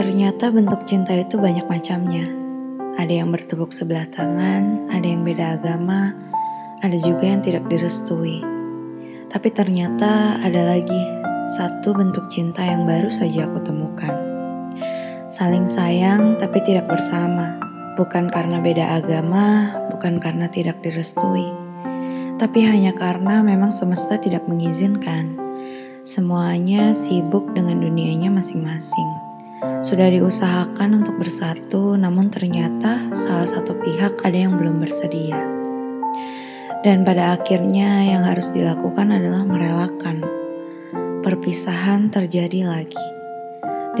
Ternyata bentuk cinta itu banyak macamnya. Ada yang bertepuk sebelah tangan, ada yang beda agama, ada juga yang tidak direstui. Tapi ternyata ada lagi satu bentuk cinta yang baru saja aku temukan. Saling sayang tapi tidak bersama, bukan karena beda agama, bukan karena tidak direstui, tapi hanya karena memang semesta tidak mengizinkan. Semuanya sibuk dengan dunianya masing-masing. Sudah diusahakan untuk bersatu, namun ternyata salah satu pihak ada yang belum bersedia. Dan pada akhirnya yang harus dilakukan adalah merelakan. Perpisahan terjadi lagi.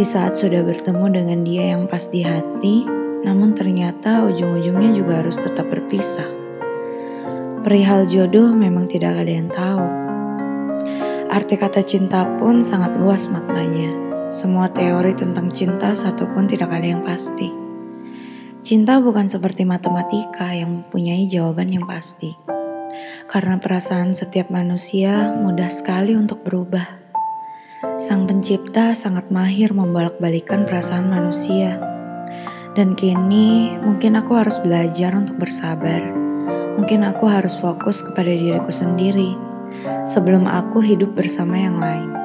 Di saat sudah bertemu dengan dia yang pas di hati, namun ternyata ujung-ujungnya juga harus tetap berpisah. Perihal jodoh memang tidak ada yang tahu. Arti kata cinta pun sangat luas maknanya semua teori tentang cinta satupun tidak ada yang pasti. Cinta bukan seperti matematika yang mempunyai jawaban yang pasti. Karena perasaan setiap manusia mudah sekali untuk berubah. Sang pencipta sangat mahir membolak-balikan perasaan manusia. Dan kini mungkin aku harus belajar untuk bersabar. Mungkin aku harus fokus kepada diriku sendiri sebelum aku hidup bersama yang lain.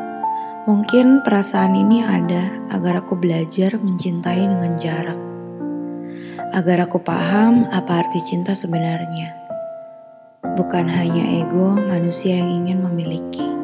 Mungkin perasaan ini ada agar aku belajar mencintai dengan jarak. Agar aku paham apa arti cinta sebenarnya. Bukan hanya ego manusia yang ingin memiliki.